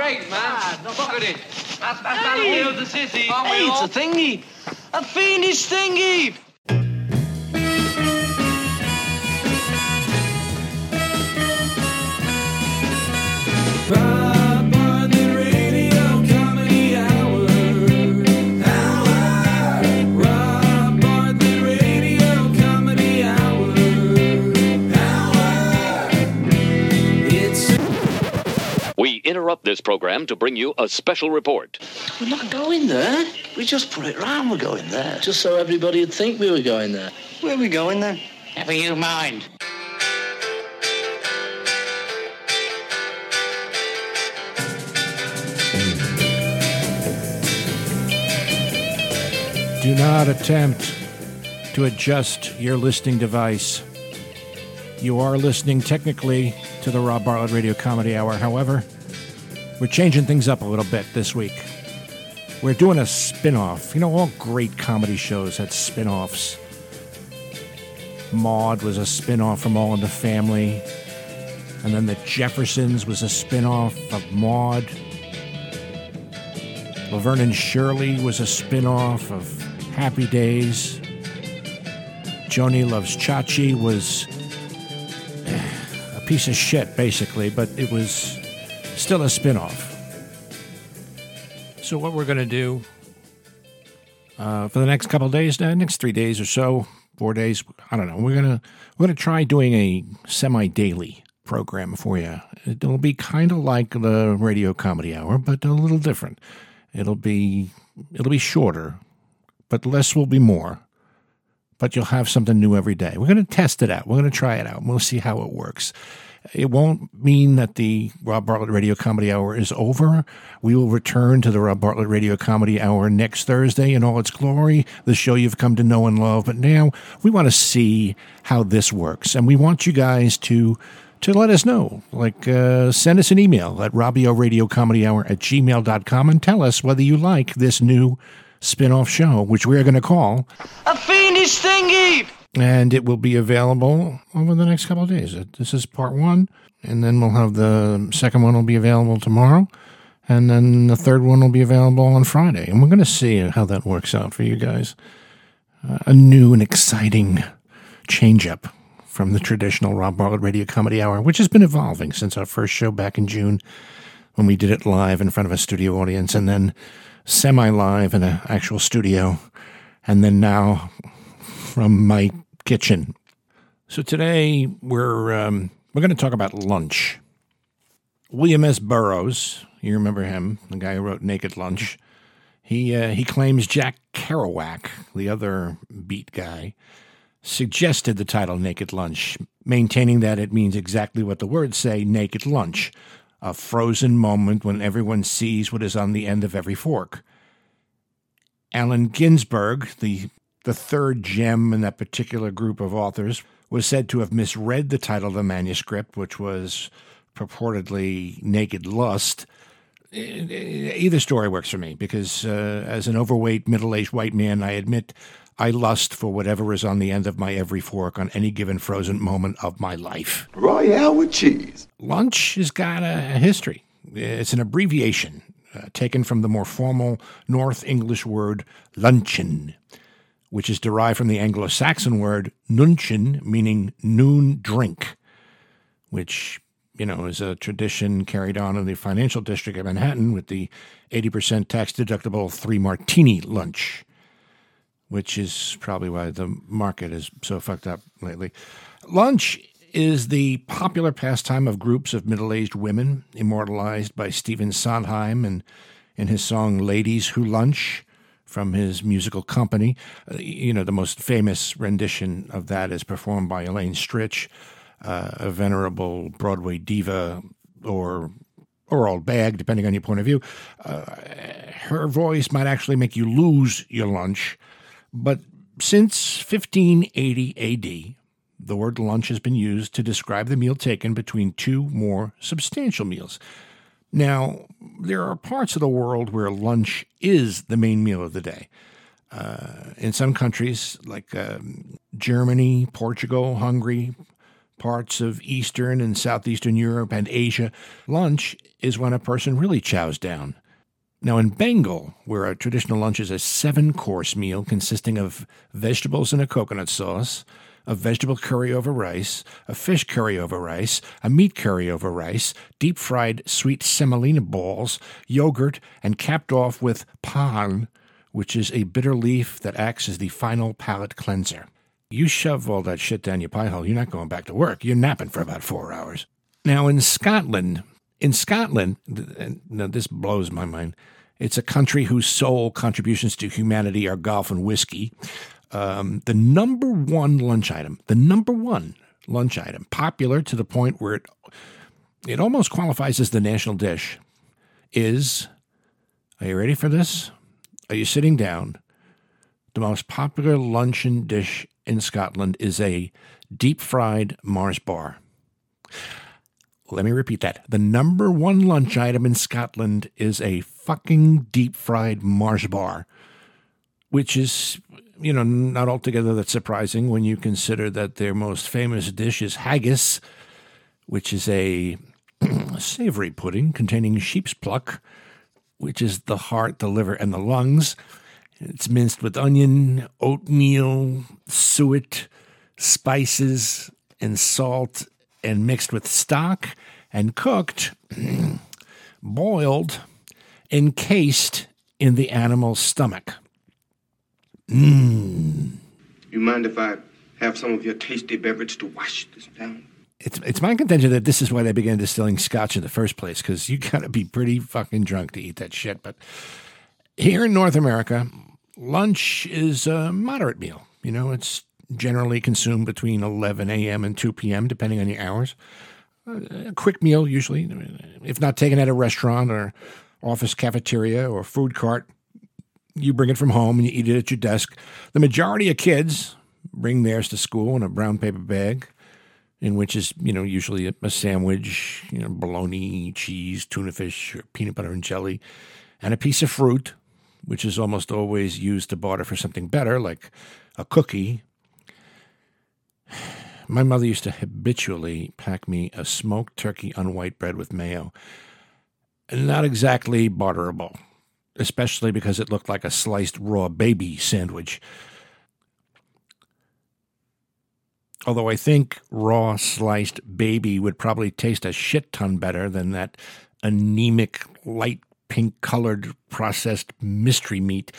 straight, man. Ah, Look at it. That's, that's hey. the city. Oh, hey, it's a thingy. A fiendish thingy. Interrupt this program to bring you a special report. We're not going there. We just put it round we're going there. Just so everybody would think we were going there. Where are we going then? Never you mind. Do not attempt to adjust your listening device. You are listening technically to the Rob Bartlett Radio Comedy Hour. However, we're changing things up a little bit this week. We're doing a spin off. You know, all great comedy shows had spin offs. Maude was a spin off from All in the Family. And then The Jeffersons was a spin off of Maude. Laverne and Shirley was a spin off of Happy Days. Joanie Loves Chachi was a piece of shit, basically, but it was still a spin-off. So what we're going to do uh, for the next couple days, uh, next three days or so, four days, I don't know. We're gonna we're gonna try doing a semi-daily program for you. It'll be kind of like the radio comedy hour, but a little different. It'll be it'll be shorter, but less will be more. But you'll have something new every day. We're going to test it out. We're going to try it out. We'll see how it works. It won't mean that the Rob Bartlett Radio Comedy Hour is over. We will return to the Rob Bartlett Radio Comedy Hour next Thursday in all its glory, the show you've come to know and love. But now we want to see how this works, and we want you guys to to let us know. Like, uh, send us an email at Robbio Radio Comedy Hour at gmail.com and tell us whether you like this new spin off show, which we are going to call A Fiendish Thingy! And it will be available over the next couple of days. This is part one, and then we'll have the second one will be available tomorrow, and then the third one will be available on Friday. And we're going to see how that works out for you guys. Uh, a new and exciting change up from the traditional Rob Bartlett Radio Comedy Hour, which has been evolving since our first show back in June when we did it live in front of a studio audience, and then semi live in an actual studio, and then now from my kitchen. So today we're um, we're going to talk about lunch. William S. Burroughs, you remember him, the guy who wrote Naked Lunch. He uh, he claims Jack Kerouac, the other beat guy, suggested the title Naked Lunch, maintaining that it means exactly what the words say, naked lunch, a frozen moment when everyone sees what is on the end of every fork. Allen Ginsberg, the the third gem in that particular group of authors, was said to have misread the title of the manuscript, which was purportedly Naked Lust. Either story works for me because, uh, as an overweight, middle aged white man, I admit I lust for whatever is on the end of my every fork on any given frozen moment of my life. Royale with cheese. Lunch has got a history. It's an abbreviation uh, taken from the more formal North English word luncheon, which is derived from the Anglo Saxon word nuncheon, meaning noon drink, which, you know, is a tradition carried on in the financial district of Manhattan with the 80% tax deductible three martini lunch, which is probably why the market is so fucked up lately. Lunch is the popular pastime of groups of middle aged women, immortalized by Stephen Sondheim in, in his song Ladies Who Lunch from his musical company. Uh, you know, the most famous rendition of that is performed by Elaine Stritch, uh, a venerable Broadway diva or or old bag, depending on your point of view. Uh, her voice might actually make you lose your lunch, but since 1580 AD, the word lunch has been used to describe the meal taken between two more substantial meals. Now, there are parts of the world where lunch is the main meal of the day. Uh, in some countries, like um, Germany, Portugal, Hungary, parts of Eastern and Southeastern Europe and Asia, lunch is when a person really chows down. Now, in Bengal, where a traditional lunch is a seven course meal consisting of vegetables and a coconut sauce, a vegetable curry over rice, a fish curry over rice, a meat curry over rice, deep fried sweet semolina balls, yogurt, and capped off with pan, which is a bitter leaf that acts as the final palate cleanser. You shove all that shit down your pie hole, you're not going back to work. You're napping for about four hours. Now, in Scotland, in Scotland, and now this blows my mind. It's a country whose sole contributions to humanity are golf and whiskey. Um, the number one lunch item, the number one lunch item, popular to the point where it it almost qualifies as the national dish, is. Are you ready for this? Are you sitting down? The most popular luncheon dish in Scotland is a deep fried Mars bar. Let me repeat that. The number one lunch item in Scotland is a fucking deep fried Mars bar, which is, you know, not altogether that surprising when you consider that their most famous dish is haggis, which is a savory pudding containing sheep's pluck, which is the heart, the liver, and the lungs. It's minced with onion, oatmeal, suet, spices, and salt and mixed with stock and cooked, boiled, encased in the animal's stomach. Mmm. You mind if I have some of your tasty beverage to wash this down? It's, it's my contention that this is why they began distilling scotch in the first place, because you got to be pretty fucking drunk to eat that shit. But here in North America, lunch is a moderate meal. You know, it's generally consumed between 11 a.m. and 2 p.m., depending on your hours. Uh, a quick meal, usually, if not taken at a restaurant or office cafeteria or food cart, you bring it from home and you eat it at your desk. The majority of kids bring theirs to school in a brown paper bag, in which is, you know, usually a, sandwich, you know, bologna, cheese, tuna fish, or peanut butter and jelly, and a piece of fruit, which is almost always used to barter for something better, like a cookie my mother used to habitually pack me a smoked turkey on white bread with mayo. Not exactly barterable, especially because it looked like a sliced raw baby sandwich. Although I think raw sliced baby would probably taste a shit ton better than that anemic, light pink colored processed mystery meat.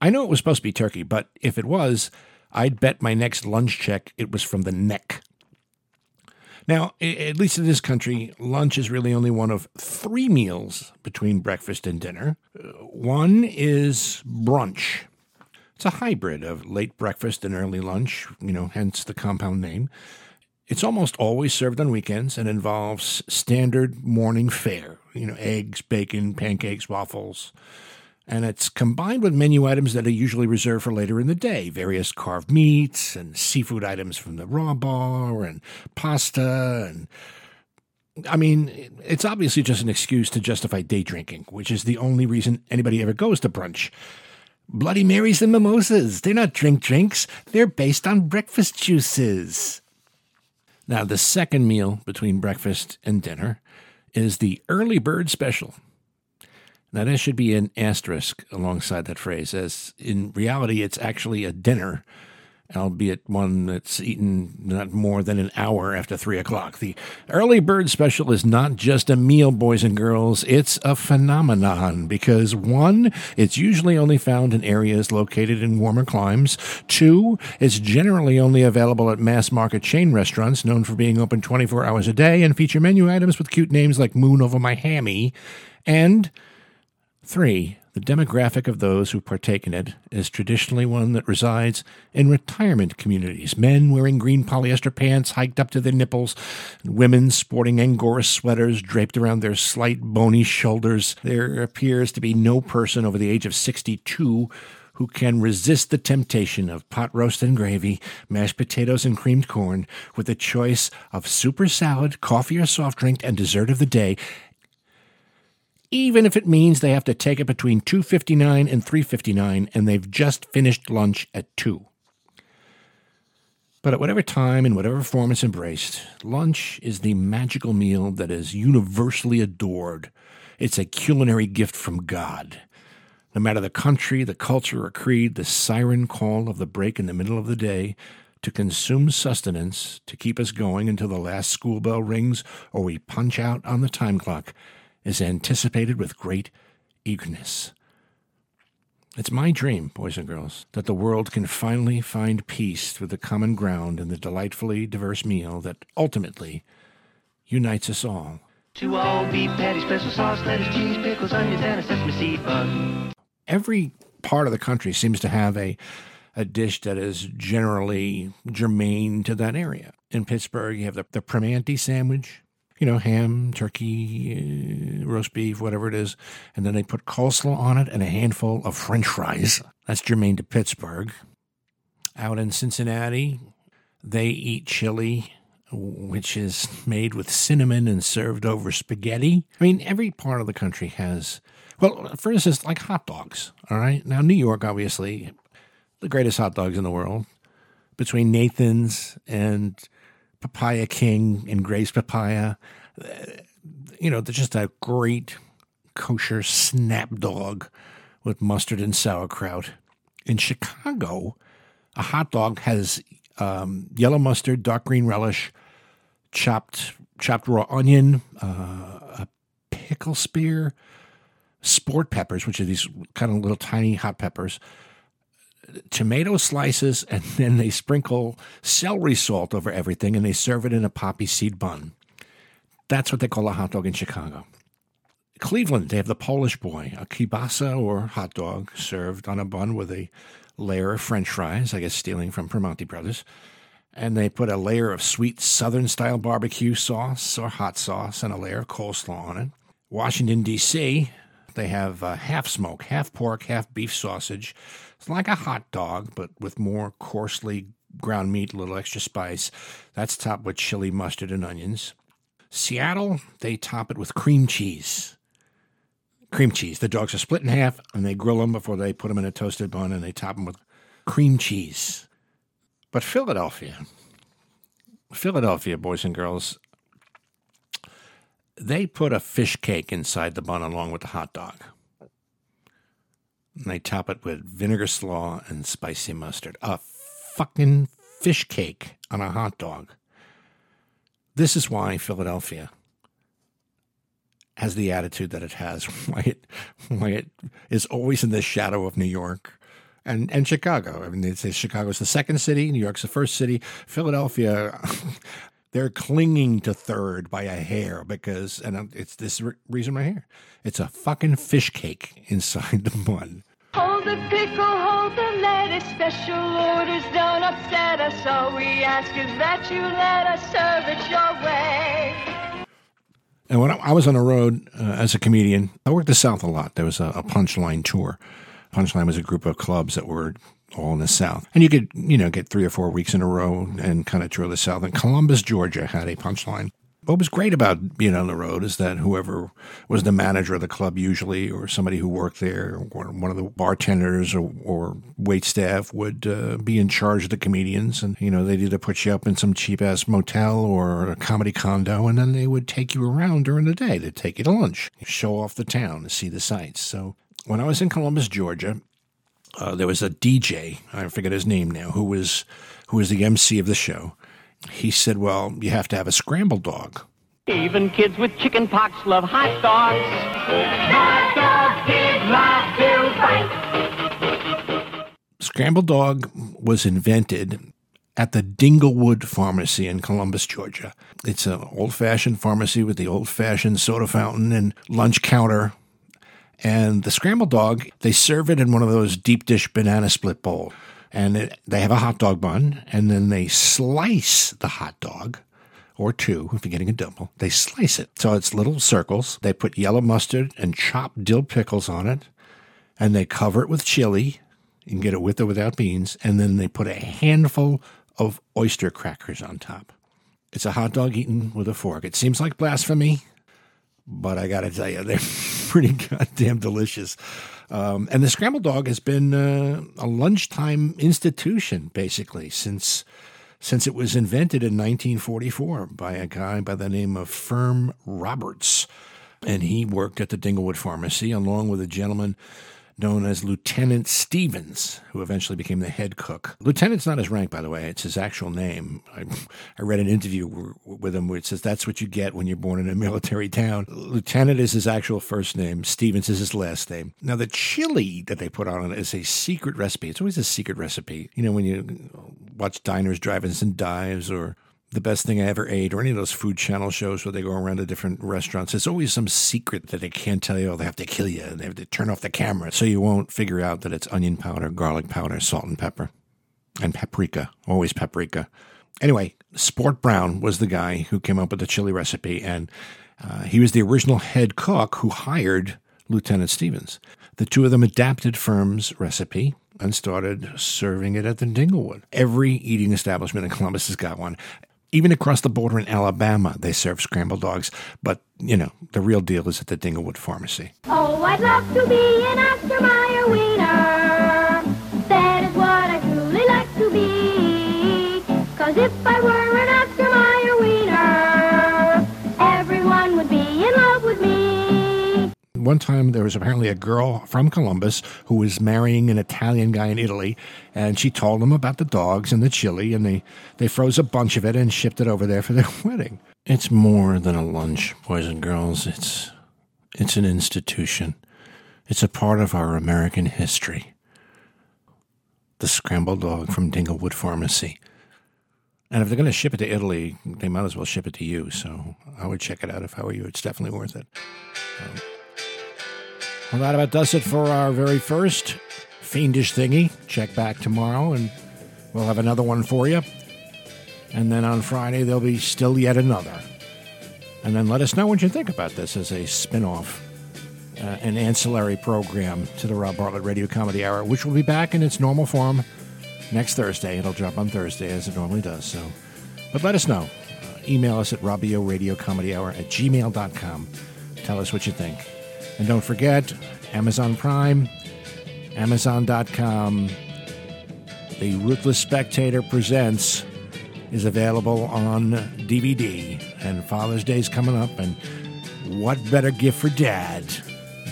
I know it was supposed to be turkey, but if it was, I'd bet my next lunch check it was from the neck. Now, at least in this country, lunch is really only one of three meals between breakfast and dinner. Uh, one is brunch. It's a hybrid of late breakfast and early lunch, you know, hence the compound name. It's almost always served on weekends and involves standard morning fare, you know, eggs, bacon, pancakes, waffles, and it's combined with menu items that are usually reserved for later in the day various carved meats and seafood items from the raw bar and pasta and I mean, it's obviously just an excuse to justify day drinking, which is the only reason anybody ever goes to brunch. Bloody Marys and mimosas, they're not drink drinks, they're based on breakfast juices. Now, the second meal between breakfast and dinner is the early bird special. Now, there should be an asterisk alongside that phrase, as in reality, it's actually a dinner, albeit one that's eaten not more than an hour after three o'clock. The early bird special is not just a meal, boys and girls, it's a phenomenon because one, it's usually only found in areas located in warmer climes. Two, it's generally only available at mass market chain restaurants known for being open 24 hours a day and feature menu items with cute names like Moon Over My Hammy. And Three, the demographic of those who partake in it is traditionally one that resides in retirement communities. Men wearing green polyester pants hiked up to their nipples, and women sporting Angora sweaters draped around their slight bony shoulders. There appears to be no person over the age of 62 who can resist the temptation of pot roast and gravy, mashed potatoes and creamed corn, with a choice of super salad, coffee or soft drink, and dessert of the day, even if it means they have to take it between 2:59 and 3:59 and they've just finished lunch at 2. But at whatever time and whatever form it's embraced, lunch is the magical meal that is universally adored. It's a culinary gift from God. No matter the country, the culture, or creed, the siren call of the break in the middle of the day to consume sustenance to keep us going until the last school bell rings or we punch out on the time clock is anticipated with great eagerness. It's my dream, boys and girls, that the world can finally find peace through the common ground in the delightfully diverse meal that ultimately unites us all. Two all beef patties, special sauce, lettuce, cheese, pickles, onions, and a sesame seed bun. Every part of the country seems to have a a dish that is generally germane to that area. In Pittsburgh, you have the, the Primanti sandwich, you know, ham, turkey, uh, roast beef, whatever it is. And then they put coleslaw on it and a handful of french fries. That's germane to Pittsburgh. Out in Cincinnati, they eat chili, which is made with cinnamon and served over spaghetti. I mean, every part of the country has, well, for instance, like hot dogs. All right. Now, New York, obviously, the greatest hot dogs in the world between Nathan's and Papaya King and Gray's Papaya. You know, they're just a great kosher snap dog with mustard and sauerkraut. In Chicago, a hot dog has um, yellow mustard, dark green relish, chopped chopped raw onion, uh, a pickle spear, sport peppers, which are these kind of little tiny hot peppers, tomato slices, and then they sprinkle celery salt over everything and they serve it in a poppy seed bun. That's what they call a hot dog in Chicago. Cleveland, they have the Polish boy, a kielbasa or hot dog served on a bun with a layer of french fries, I guess stealing from Primanti Brothers. And they put a layer of sweet southern style barbecue sauce or hot sauce and a layer of coleslaw on it. Washington, D.C., they have uh, half smoke, half pork, half beef sausage. It's like a hot dog, but with more coarsely ground meat, a little extra spice. That's topped with chili, mustard, and onions. Seattle, they top it with cream cheese. Cream cheese. The dogs are split in half and they grill them before they put them in a toasted bun and they top them with cream cheese. But Philadelphia, Philadelphia, boys and girls, they put a fish cake inside the bun along with the hot dog. And they top it with vinegar slaw and spicy mustard. A fucking fish cake on a hot dog. This is why Philadelphia has the attitude that it has, why it, why it is always in the shadow of New York and, and Chicago. I mean, they say Chicago's the second city, New York's the first city. Philadelphia, they're clinging to third by a hair because, and it's this reason right here. It's a fucking fish cake inside the bun. Hold the pickle, hold the lettuce, special orders don't upset us. All we ask is that you let us serve it your way. And when I was on the road uh, as a comedian, I worked the South a lot. There was a, a punchline tour. Punchline was a group of clubs that were all in the South. And you could, you know, get three or four weeks in a row and kind of tour the South. And Columbus, Georgia had a punchline. What was great about being on the road is that whoever was the manager of the club, usually, or somebody who worked there, or one of the bartenders or, or wait staff, would uh, be in charge of the comedians. And, you know, they'd either put you up in some cheap ass motel or a comedy condo, and then they would take you around during the day. They'd take you to lunch, show off the town, see the sights. So when I was in Columbus, Georgia, uh, there was a DJ, I forget his name now, who was who was the MC of the show. He said, "Well, you have to have a scrambled dog." Even kids with chicken pox love hot dogs. Hot dogs give life to bite. Scrambled dog was invented at the Dinglewood Pharmacy in Columbus, Georgia. It's an old-fashioned pharmacy with the old-fashioned soda fountain and lunch counter and the scrambled dog, they serve it in one of those deep dish banana split bowls. And it, they have a hot dog bun, and then they slice the hot dog, or two if you're getting a double. They slice it. So it's little circles. They put yellow mustard and chopped dill pickles on it, and they cover it with chili. You can get it with or without beans. And then they put a handful of oyster crackers on top. It's a hot dog eaten with a fork. It seems like blasphemy, but I got to tell you, they're pretty goddamn delicious. Um, and the scrambled dog has been uh, a lunchtime institution basically since since it was invented in 1944 by a guy by the name of Firm Roberts. And he worked at the Dinglewood Pharmacy along with a gentleman known as Lieutenant Stevens, who eventually became the head cook. Lieutenant's not his rank, by the way, it's his actual name. I, I read an interview with him where it says that's what you get when you're born in a military town. Lieutenant is his actual first name, Stevens is his last name. Now, the chili that they put on it is a secret recipe. It's always a secret recipe. You know, when you watch Diners, Drive-Ins, and Dives or the best thing I ever ate, or any of those food channel shows where they go around to different restaurants. There's always some secret that they can't tell you. Oh, they have to kill you. They have to turn off the camera so you won't figure out that it's onion powder, garlic powder, salt and pepper, and paprika. Always paprika. Anyway, Sport Brown was the guy who came up with the chili recipe, and uh, he was the original head cook who hired Lieutenant Stevens. The two of them adapted Firm's recipe and started serving it at the Dinglewood. Every eating establishment in Columbus has got one. Even across the border in Alabama, they serve scrambled dogs. But, you know, the real deal is at the Dinglewood Pharmacy. Oh, I'd love to be an Oscar Mayer wiener. That is what I truly like to be. Cause if I were One time there was apparently a girl from Columbus who was marrying an Italian guy in Italy, and she told him about the dogs and the chili, and they, they froze a bunch of it and shipped it over there for their wedding. It's more than a lunch, boys and girls. It's it's an institution. It's a part of our American history. The scrambled dog from Dinglewood Pharmacy. And if they're going to ship it to Italy, they might as well ship it to you. So I would check it out if I were you. It's definitely worth it. Um, well, that about does it for our very first fiendish thingy. Check back tomorrow and we'll have another one for you. And then on Friday, there'll be still yet another. And then let us know what you think about this as a spin off, uh, an ancillary program to the Rob Bartlett Radio Comedy Hour, which will be back in its normal form next Thursday. It'll drop on Thursday as it normally does. So, But let us know. Uh, email us at Robbio Radio Comedy Hour at gmail.com. Tell us what you think. And don't forget, Amazon Prime, Amazon.com, The Ruthless Spectator Presents is available on DVD. And Father's Day's coming up, and what better gift for dad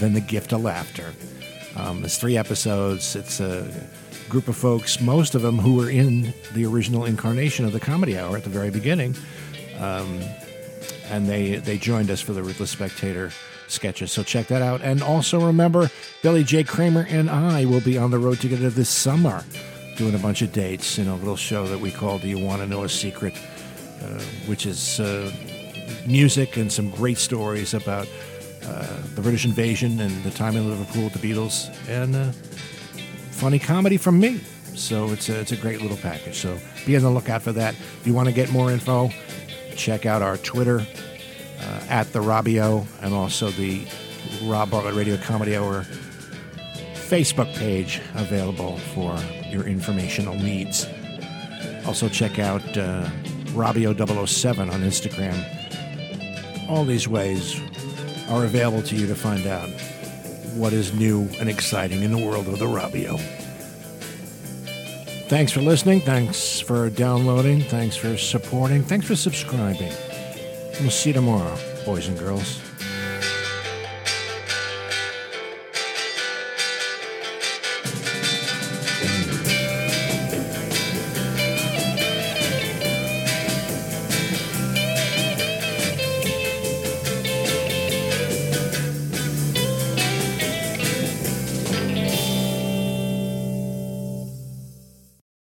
than the gift of laughter? Um, it's three episodes. It's a group of folks, most of them who were in the original incarnation of the Comedy Hour at the very beginning. Um, and they, they joined us for the Ruthless Spectator sketches. So check that out. And also remember, Billy J. Kramer and I will be on the road together this summer doing a bunch of dates in a little show that we call Do You Want to Know a Secret, uh, which is uh, music and some great stories about uh, the British invasion and the time in Liverpool with the Beatles, and uh, funny comedy from me. So it's a, it's a great little package. So be on the lookout for that. If you want to get more info, check out our Twitter uh, at the Robbio and also the Rob Bartlett Radio Comedy Hour Facebook page available for your informational needs. Also, check out uh, Robbio007 on Instagram. All these ways are available to you to find out what is new and exciting in the world of the Robbio. Thanks for listening. Thanks for downloading. Thanks for supporting. Thanks for subscribing. We'll see you tomorrow, boys and girls.